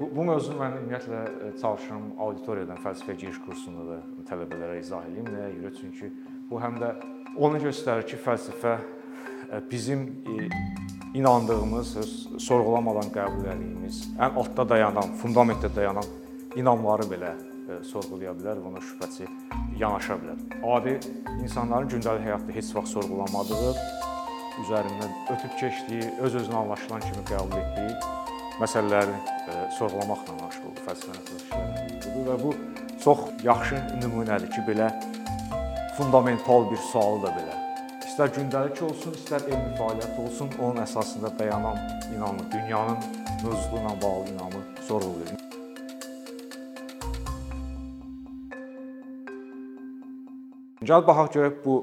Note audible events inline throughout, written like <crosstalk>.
Bu, bu mövzunu mən ümumiyyətlə e, çalışıram auditoriyadan fəlsəfə giriş kursunda da tələbələrə izah edeyim nəyə görə? Çünki bu həm də onu göstərir ki, fəlsəfə e, bizim e, inandığımız, sorğulamadan qəbul etdiyimiz, ən altda dayanan, fundamentdə dayanan inamları belə sorğulaya bilər və ona şübhəçi yanaşa bilər. Adi insanların gündəlik həyatda heç vaxt sorğulamadığı, üzərindən ötüb keçdiyi, öz-özünə anlaşılan kimi qəbul etdiyi məsələləri e, sorğulamaqla məşğuldur fəlsəfənin işləridir və bu çox yaxşı nümunədir ki, belə fundamental bir sualı da belə istər gündəlik olsun, istər elmi fəaliyyət olsun, onun əsasında dayanan inamı, dünyanın mövzusu ilə bağlı inamı sorğulayır. Gəl baxaq görək bu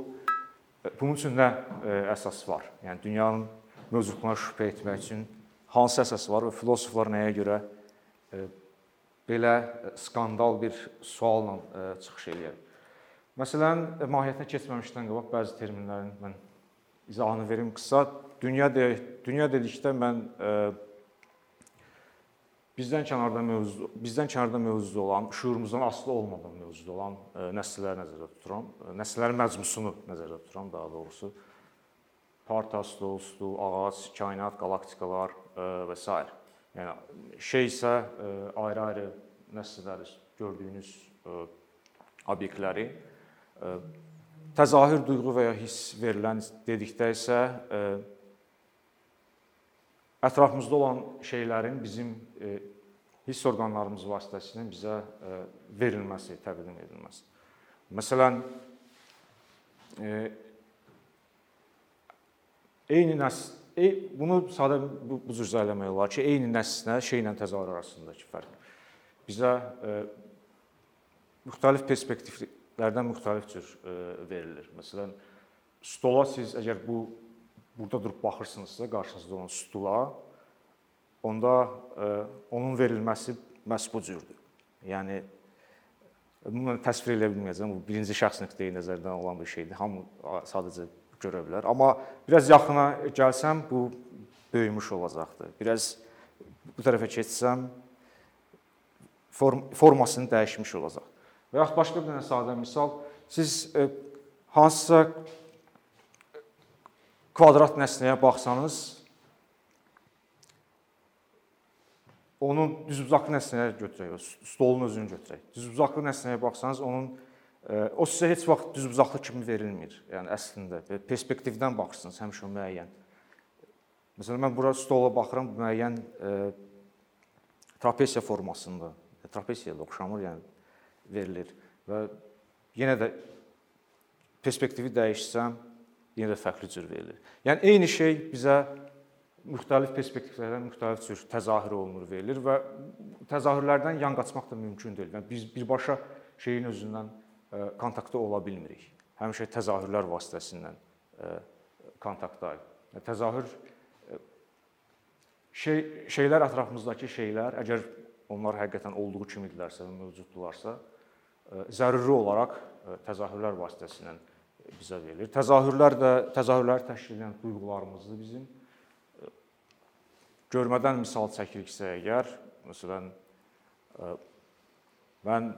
bunun üçün nə e, əsas var? Yəni dünyanın mövzularına şübhə etmək üçün hansı əsas var və filosoflar nəyə görə e, belə skandal bir sualla e, çıxış eləyir. Məsələn, mahiyyətinə keçməmişdən qabaq bəzi terminlərin mən izahını verim qısa. Dünya de, dünya dedikdə mən e, bizdən kənarda mövzu, bizdən kənarda mövzuda olan, şuurumuzdan asılı olmadan mövzuda olan nəslələri nəzərdə tuturam. Nəslərin məcmusunu nəzərdə tuturam daha doğrusu. Parta, stol, stol, ağac, kainat, qalaktikalar, və s. Yəni şey isə ayrı-ayrı nəslələri gördüyünüz obyektləri təzahür duyğu və ya hiss verilən dedikdə isə ətrafımızda olan şeylərin bizim hiss orqanlarımız vasitəsilə bizə verilməsi, təqdim edilməsi. Məsələn, eyni nəsl E, bunu sadə bu, bu cür izah eləmək olar ki, eyni nəsnə şeylə təzahür arasındakı fərq. Bizə e, müxtəlif perspektivlərdən müxtəlif cür e, verilir. Məsələn, stola siz əgər bu burada durub baxırsınızsa, qarşınızda olan stula, onda e, onun verilməsi məhz bu cürdür. Yəni bunu təsvir edə bilməyəcəm. Bu birinci şəxs nöqteyi nəzərdən olan bir şeydir. Hamı sadəcə görə bilər. Amma biraz yaxına gəlsəm bu böyümüş olacaqdır. Biraz bu tərəfə keçsəm form formasını dəyişmiş olacaq. Və yaxud başqa bir dənə sadə misal, siz e, hansısa kvadrat nəsnəyə baxsanız, onun düzbucaqlı nəsnəyə götürək, stolun özünü götürək. Düzbucaqlı nəsnəyə baxsanız, onun O sizə heç vaxt düzbucaqlı kimi verilmir. Yəni əslində perspektivdən baxırsınız həmişə müəyyən. Məsələn mən bura stola baxıram, müəyyən e, trapesiya formasında, trapesiyaya da oxşamır, yəni verilir və yenə də perspektivi dəyişsəm, yenə də fərqli cür verilir. Yəni eyni şey bizə müxtəlif perspektivlərdən müxtəlif cür təzahür olunur, verilir və təzahürlərdən yan qaçmaq da mümkün deyil. Yəni biz birbaşa şeyin özündən kontaktda ola bilmirik. Həmişə təzahürlər vasitəsilə kontaktdayıq. Təzahür şey şeylər ətrafımızdakı şeylər, əgər onlar həqiqətən olduğu kimidirlərsə və mövcuddurlarsa, zəruri olaraq təzahürlər vasitəsilə bizə verilir. Təzahürlər də təzahürləri təşkil edən duyğularımızdır bizim. Görmədən misal çəkiriksə əgər, məsələn, mən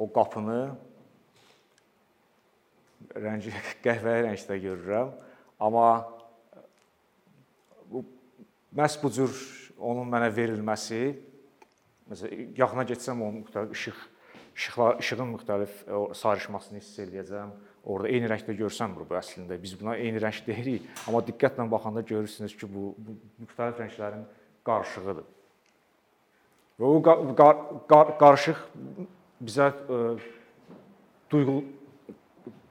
o qapını rəngi <laughs> qəhvəyi rəngdə görürəm, amma bu məhz bu cür onun mənə verilməsi məsələn yaxına getsəm onun müxtəlif işıq işıqlar işığın müxtəlif sarışmasını hiss eləyəcəm. Orda eyni rəngdə görsəm bu əslində biz buna eyni rəng deyirik, amma diqqətlə baxanda görürsünüz ki, bu, bu müxtəlif rənglərin qarışığıdır. Və o qar, qar, qarışıq bizə e, duyğu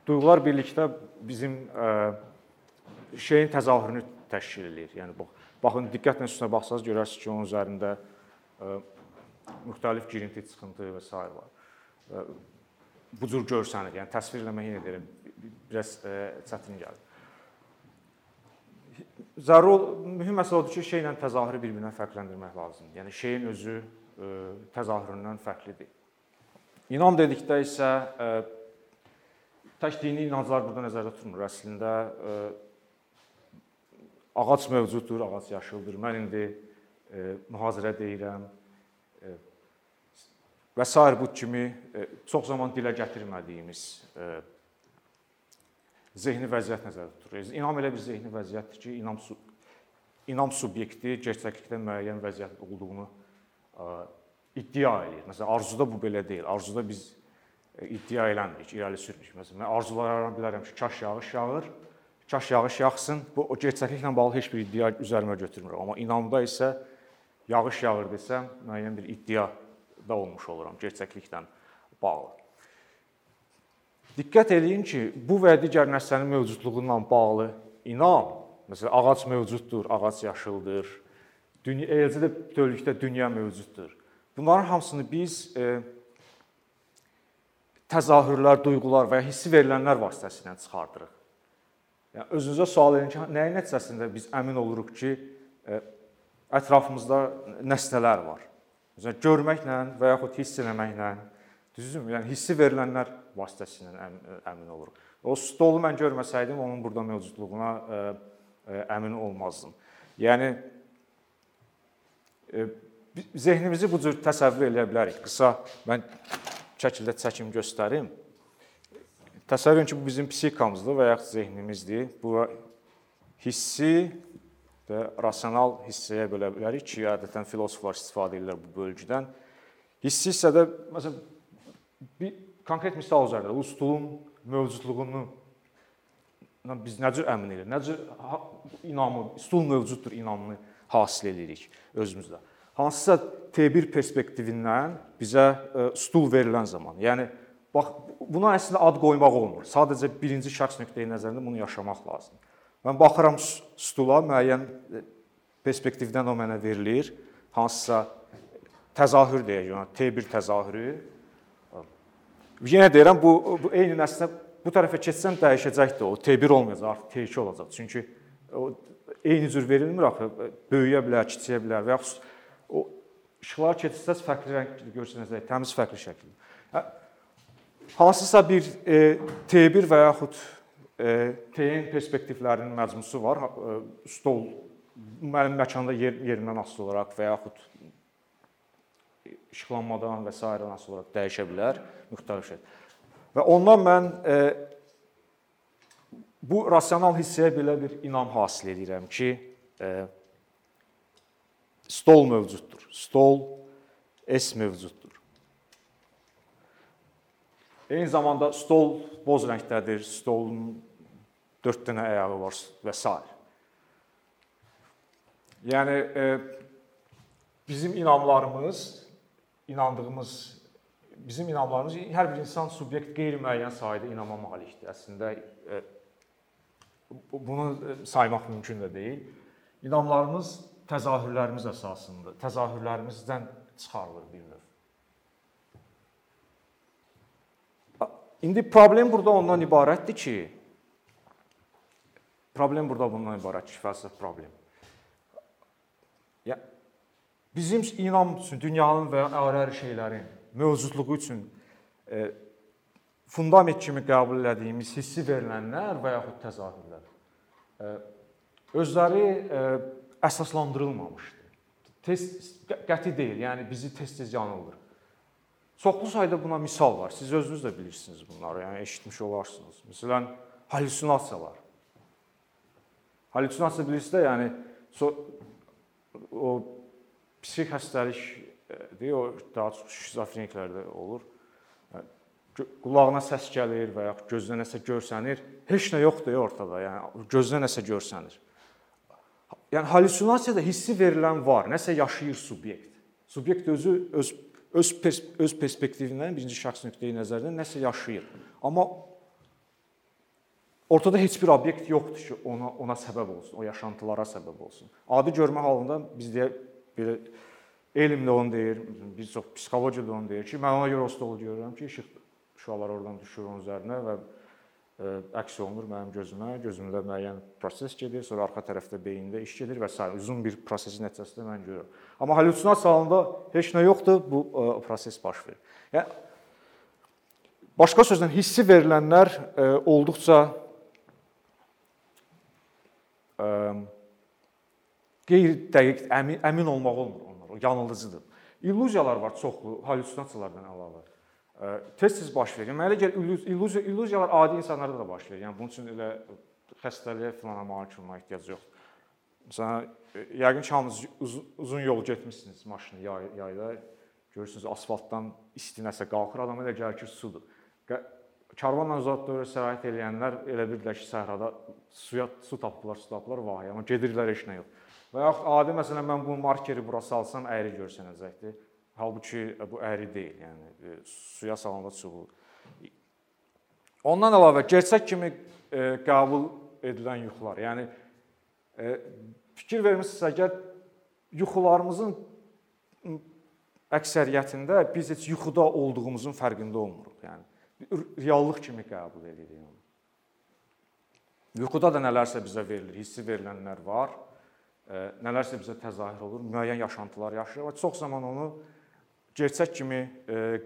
duyğular birlikdə bizim e, şeyin təzahürünü təşkil eləyir. Yəni bax, baxın diqqətlə üstünə baxsaz görərsiniz ki, onun üzərində e, müxtəlif girinti, çıxıntı və s. var. Bu cür görsənir. Yəni təsvir eləmək yenə deyirəm, biraz çətin gəlir. Zəruri mühüm məsələ odur ki, şeylə təzahürü bir-birindən fərqləndirmək lazımdır. Yəni şeyin özü təzahüründən fərqlidir. İnam dedikdə isə e, tək dini inanclar burada nəzərdə tutulmur. Əslində e, ağac mövcuddur, ağac yaşıldır. Mən indi e, mühazirə deyirəm. və sair bu kimi çox zaman dilə gətirmədiyimiz zehni vəziyyət nəzərdə tutulur. İnam elə bir zehni vəziyyətdir ki, inam inam subyekti gerçəklikdə müəyyən vəziyyət olduğunu iddia eləyir. Məsələn, arzuda bu belə deyil. Arzuda biz iddia eləmirik, irəli sürmürük. Məsələn, mən arzulara bilərəm ki, kaş yağış yağır, kaş yağış yağsın. Bu o gerçəkliklə bağlı heç bir iddia üzərimə götürmürəm. Amma inamda isə yağış yağır desəm, müəyyən bir iddia da olmuş oluram gerçəkliklə bağlı. Diqqət eləyin ki, bu və digər nəslənin mövcudluğu ilə bağlı inam, məsələn, ağac mövcuddur, ağac yaşıldır. Dünya eləcə də bütövlükdə dünya mövcuddur. Bunların hamısını biz e, təzahürlər, duyğular və ya hissi verilənlər vasitəsilə çıxardırıq. Yəni özünüzə sual verin ki, nəyin nəticəsində biz əmin oluruq ki, e, ətrafımızda nəsnələr var. Məsələn, görməklə və yaxud hiss etməklə, düzdürmü? Yəni hissi verilənlər vasitəsilə əmin oluruq. O stolu mən görməsəydim, onun burada mövcudluğuna əmin olmazdım. Yəni zehnimizi bu cür təsəvvür edə bilərik. Qısa mən şəkildə çəkim göstərim. Təsəvvür edin ki, bu bizim psixikamızdır və ya zehnimizdir. Bu hissi və rasional hissəyə bölə bilərik ki, adətən filosoflar istifadə edirlər bu bölgüdən. Hissi hissədə məsələn bir konkret misal üzərində bu stulun mövcudluğunu biz necə əmin edirik? Necə inamı, stul mövcuddur inamını hasil edirik özümüzdə. Hansısa T1 perspektivindən bizə e, stul verilən zaman, yəni bax buna əslində ad qoymaq olmur. Sadəcə birinci şəxs nöqteyi nəzərində bunu yaşamaq lazımdır. Mən baxıram stula müəyyən e, perspektivdən o mənə verilir. Hansısa təzahür deyək, T1 təzahürü Yenə deyirəm bu bu eyni nəslə bu tərəfə keçsəm dəyişəcəkdir. O T1 olmayacaq, artıq T2 olacaq. Çünki o eyni cür verilmir axı. Böyüyə bilər, kiçiyə bilər və yaxud o işıqlar keçsəz fərqli rəng görsənəcək, təmiz fərqli şəkildə. Hə, hansısa bir e, T1 və yaxud e, TN perspektivlərinin məcmusu var. E, stol mənim məkanda yer, yerindən asılı olaraq və yaxud işıqlanmadan və s. asılı olaraq dəyişə bilər müxtəlif şey. Və ondan mən e, bu rasional hissəyə belə bir inam hasil edirəm ki, e, stol mövcuddur. Stol S mövcuddur. Eyni zamanda stol boz rəngdədir, stolun 4 dənə ayağı var və s. Yəni e, bizim inamlarımız inandığımız bizim inamlarımız hər bir insan subyekt qeyri-müəyyən sayda inama malikdir. Əslində e, bunu saymaq mümkün də deyil. İnamlarımız təzahürlərimiz əsasında, təzahürlərimizdən çıxarılır bir növ. İndi problem burada ondan ibarətdir ki, problem burada bundan ibarətdir ki, fəlsəfi problem. Ya Bizim inam üçün dünyanın və ayrı-ayrı şeylərin mövcudluğu üçün e, fundament kimi qəbul etdiyimiz hissi verilənlər və yaxud təzahürlər e, özləri e, əsaslandırılmamışdı. Test qəti deyil, yəni bizi tez-tez yanıldır. Çoxlu sayda buna misal var. Siz özünüz də bilirsiniz bunları, yəni eşitmiş olarsınız. Məsələn, hallyusinasiyalar. Hallyusinasiya bilirsiniz də, yəni so, o psixik xəstəlikdir, o daha çox şizofreniklərdə olur. Qulağına səs gəlir və ya gözünə nəsə görsənir. Heç nə yoxdur ortada, yəni gözünə nəsə görsənir. Yəni hallyusinasiyada hissi verilən var, nəsə yaşayır subyekt. Subyekt özü öz öz pers öz perspektivindən birinci şəxs nöqteyi nəzərdən nəsə yaşayır. Amma ortada heç bir obyekt yoxdur ki, ona ona səbəb olsun, o yaşantılara səbəb olsun. Adi görmə halında biz deyə belə elm də onu deyir, bir çox psixologiya da onu deyir ki, mən ona görə o stolu görürəm ki, işıq şüalar oradan düşür onun üzərinə və əks olunur mənim gözümə, gözümdə müəyyən proses gedir, sonra arxa tərəfdə beyində iş gedir və s. uzun bir prosesin nəticəsində mən görürəm. Amma hallüsinasiya halında heç nə yoxdur, bu ə, proses baş verir. Yəni başqa sözlə hissi verilənlər ə, olduqca ə, qeyri-dəqiq əmin, əmin olmaq olmur onlar. O yanıldıcıdır. illüziyalar var çoxlu, hallüsinasiyalardan əlavə. Tez-tez baş verir. Mənə elə gəlir illüziya illüziyalar adi insanlarda da baş verir. Yəni bunun üçün elə xəstəliyə filana malik olmağa ehtiyac yoxdur. Məsələn, yəqin ki, hamınız uzun, uzun yol getmisiniz maşını yay, yayda. Görürsüz asfaltdan isti nəsə qalxır, adama elə gəlir ki, sudur. Karvanla uzaq dövrə səyahət edənlər elə bildilər ki, səhrada suya su tapıblar, su tapıblar, vay, amma gedirlər heç nə yox. Və yaxud adi məsələn mən bu markeri bura salsam əyri görsənəcəkdir. Halbuki bu əyri deyil, yəni e, suya salanda çubuq. Ondan əlavə gerçək kimi e, qəbul edilən yuxular. Yəni e, fikir vermisinizsə, əgər yuxularımızın əksəriyyətində biz heç yuxuda olduğumuzun fərqində olmuruq. Yəni reallıq kimi qəbul edirik onu. Yuxuda da nələrsə bizə verilir, hissi verilənlər var. Nələrsə bizə təzahür olur, müəyyən yaşantılar yaşayırıq və çox zaman onu gerçək kimi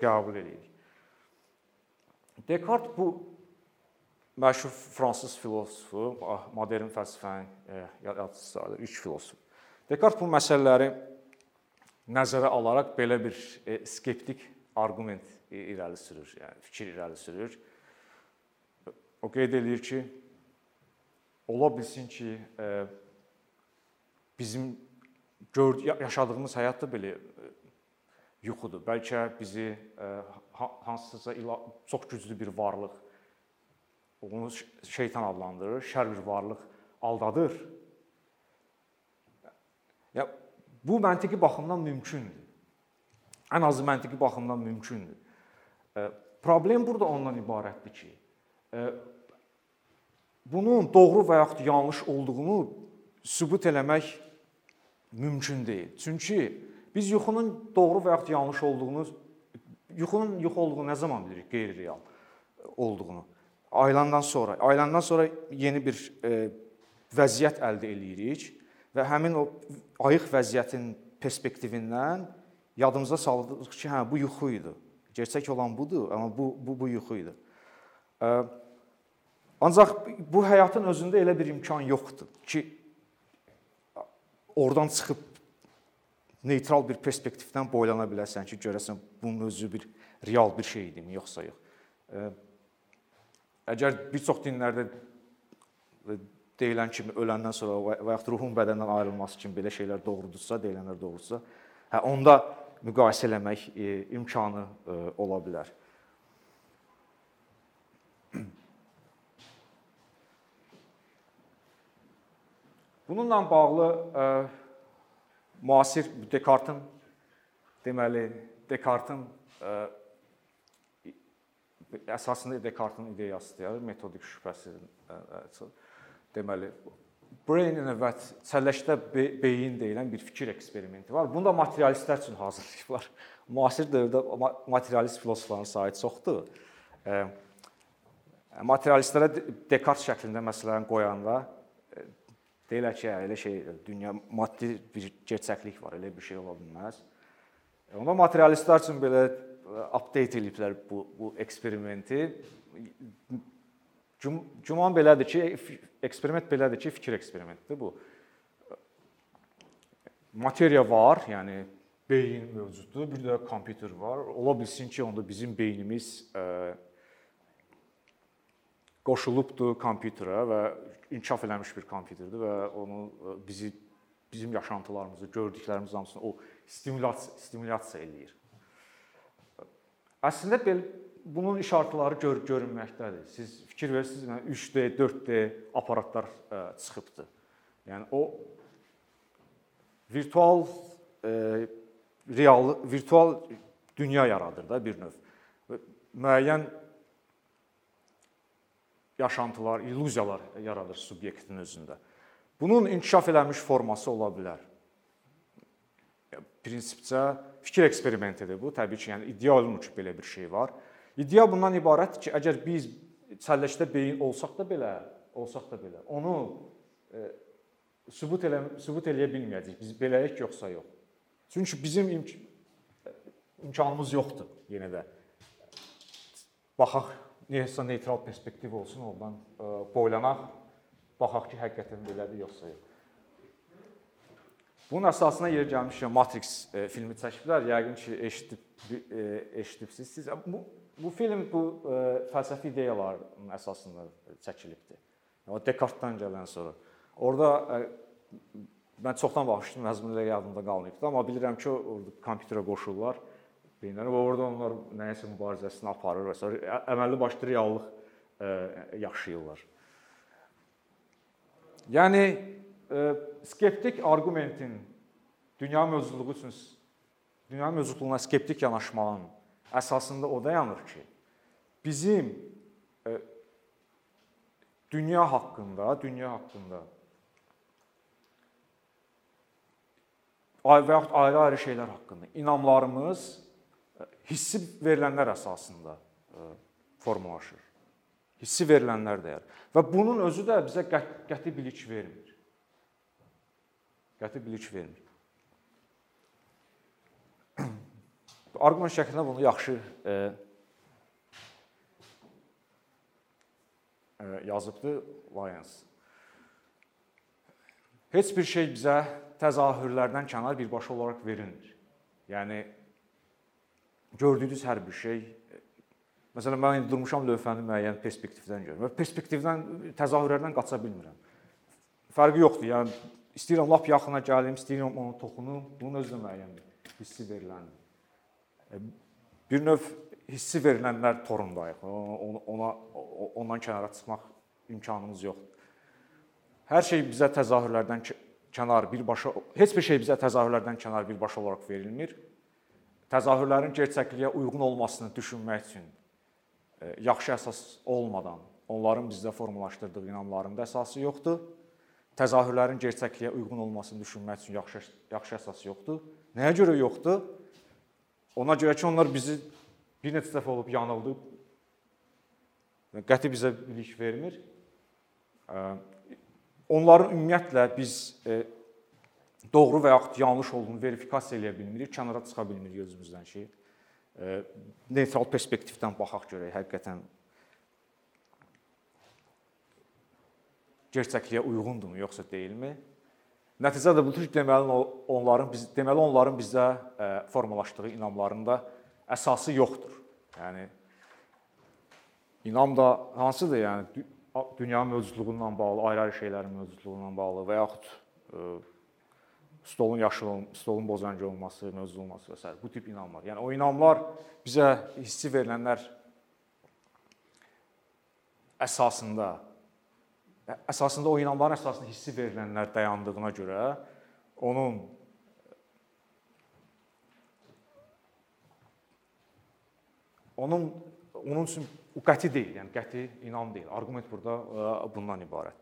qəbul edirik. Dekart bu məşhur fransız filosofu, modern fəlsəfənin yaradıcısıdır, ilk filosof. Dekart bu məsələləri nəzərə alaraq belə bir skeptik arqument irəli sürür, yəni fikir irəli sürür. O qeyd eləyir ki, ola bilsin ki, bizim yaşadığımız həyat da belə yuxudur. Bəlkə bizi hansısa çox güclü bir varlıq onu şeytan adlandırır, şər bir varlıq aldadır. Ya bu məntiqi baxımdan mümkündür. Ən azı məntiqi baxımdan mümkündür. Problem burada ondan ibarətdir ki, bunun doğru və yaxud yanlış olduğunu sübut eləmək mümkün deyil. Çünki biz yuxunun doğru və yaxud yanlış olduğunu yuxunun yuxu olduğunu nə zaman bilirik qeyri-real olduğunu? aylandan sonra, aylandan sonra yeni bir e, vəziyyət əldə eləyirik və həmin o ayıq vəziyyətin perspektivindən yadımıza salırıq ki, hə bu yuxu idi. Gerçək olan budur, amma bu bu bu yuxu idi. E, ancaq bu həyatın özündə elə bir imkan yoxdur ki, oradan çıxıb neytral bir perspektivdən boylana biləsən ki, görəsən bunun özü bir real bir şey idimi, yoxsa yox. E, Əgər bir çox dinlərdə deyilən kimi öləndən sonra və yaxud ruhun bədəndən ayrılması kimi belə şeylər doğrudursa, deyilənlər doğrudursa, hə onda müqayisə eləmək e, imkanı e, ola bilər. Bununla bağlı e, müasir Dekartın deməli Dekartın ə, əsasında Dekartın ideyasıdır, metodik şübhəsiz deməli brain in a vat çəlləşdə beyin deyilən bir fikir eksperimenti var. Bunu da materialistlər üçün hazırlayıblar. <laughs> Müasir dövrdə materialist filosofların sayı çoxdur. Materialistlərə Dekart şəklində məsələn qoyanda deyirlər ki, elə şey dünya maddi bir gerçəklik var, elə bir şey ola bilməz. Onda materialistlər üçün belə update eləyiblər bu bu eksperimenti. Güman belədir ki, eksperiment belədir ki, fikir eksperimentidir bu. Materiya var, yəni beyin mövcuddur, bir də kompüter var. Ola bilsin ki, onda bizim beynimiz ə, qoşulubdur kompüterə və inkişaf eləmiş bir kompüterdir və onu bizi bizim yaşantılarımızı, gördüklərimiz hamısını o stimulyasiya stimulyasiya eləyir. Əslində belə bunun işarətləri gör görünməkdədir. Siz fikir verirsiniz, yəni 3D, 4D aparatlar ə, çıxıbdı. Yəni o virtual ə, real virtual dünya yaradır da bir növ. Müəyyən yaşantılar, illüziyalar yaradır subyektin özündə. Bunun inkişaf eləmiş forması ola bilər prinsipcə fikir eksperimentidir bu. Təbii ki, yəni iddia olunur ki, belə bir şey var. İddia bundan ibarətdir ki, əgər biz çəlləşdə beyin olsaq da belə, olsaq da belə, onu e, sübut elə sübut eləyə bilməyəcəyik. Biz beləyik yoxsa yox. Çünki bizim imk imkanımız yoxdur yenə də. Baxaq, nəyəsə neytral perspektiv olsun, ondan e, boylanaq, baxaq ki, həqiqətən belədir yoxsa yox. Bunun əsasına yer gəlmişkən Matrix filmi çəkiblər. Yəqin ki, eşidib eşidibsiz. Siz bu bu film bu fəlsəfi ideyaların əsasında çəkilibdi. O Descartes-dan gələn sonra. Orda mən çoxdan baxmışdım, məzmunları yadımda qalmayıbdı, amma bilirəm ki, orada kompüterə qoşurlar. Beynəllər və orada onlar nəyisə mübarizəsini aparır və sonra əməlli başlı reallıq e, yaşayırlar. Yəni e, skeptik arqumentin dünya mövcudluğu üçün dünya mövcudluğuna skeptik yanaşmağın əsasında o dayanır ki, bizim e, dünya haqqında, dünya haqqında və yaxud ayrı-ayrı şeylər haqqında inamlarımız hissi verilənlər əsasında formalaşır. Hissi verilənlər dəyər. Və bunun özü də bizə qəti bilik vermir qəti bilik vermir. <clears throat> Arqument şəklində bunu yaxşı e, e, yazıbdı Lyons. Heç bir şey bizə təzahürlərdən kənar birbaşa olaraq verilmir. Yəni gördüyünüz hər bir şey Məsələn, mən indi durmuşam lövhəni müəyyən perspektivdən görürəm. Perspektivdən, təzahürlərdən qaça bilmirəm. Fərqi yoxdur. Yəni İstəyirəm lap yaxına gəlim, istəyirəm onu toxunum. Bunun özü də müəyyəndir. Hissi veriləndir. E, bir növ hissi verilənlər torundayıq. Ona, ona ondan kənara çıxmaq imkanımız yoxdur. Hər şey bizə təzahürlərdən kənar birbaşa heç bir şey bizə təzahürlərdən kənar birbaşa olaraq verilmir. Təzahürlərin gerçəkliyə uyğun olmasını düşünmək üçün e, yaxşı əsas olmadan onların bizdə formalaşdırdığı inamların da əsası yoxdur təzahürlərin gerçəkliyə uyğun olmasını düşünmək üçün yaxşı yaxşı əsas yoxdur. Nəyə görə yoxdur? Ona görə ki, onlar bizi bir neçə dəfə olub yanıldıb. Qəti bizə bilik vermir. Onların ümumiyyətlə biz doğru və yaxud yanlış olduğunu verifikasiya edə bilmirik, kənara çıxa bilmirik özümüzdən ki, neytral perspektivdən baxaq görək həqiqətən gerçəkliyə uyğundurmu yoxsa deyilmi? Nəticə də budur ki, deməli onların biz deməli onların bizə e, formalaşdığı inamlarında əsası yoxdur. Yəni inam da hansıdır? Yəni dünya mövcudluğundan bağlı, ayrı-ayrı şeylərin mövcudluğundan bağlı və yaxud e, stolun yaşıl, stolun bozancı olması, mövcud olması və s. bu tip inamlar. Yəni o inamlar bizə hissi verilənlər əsasında əsasında o inamların əsasında hissi verilənlər dayandığına görə onun onun onun üçün o qəti deyil, yəni qəti inam deyil. Arqument burada bundan ibarətdir.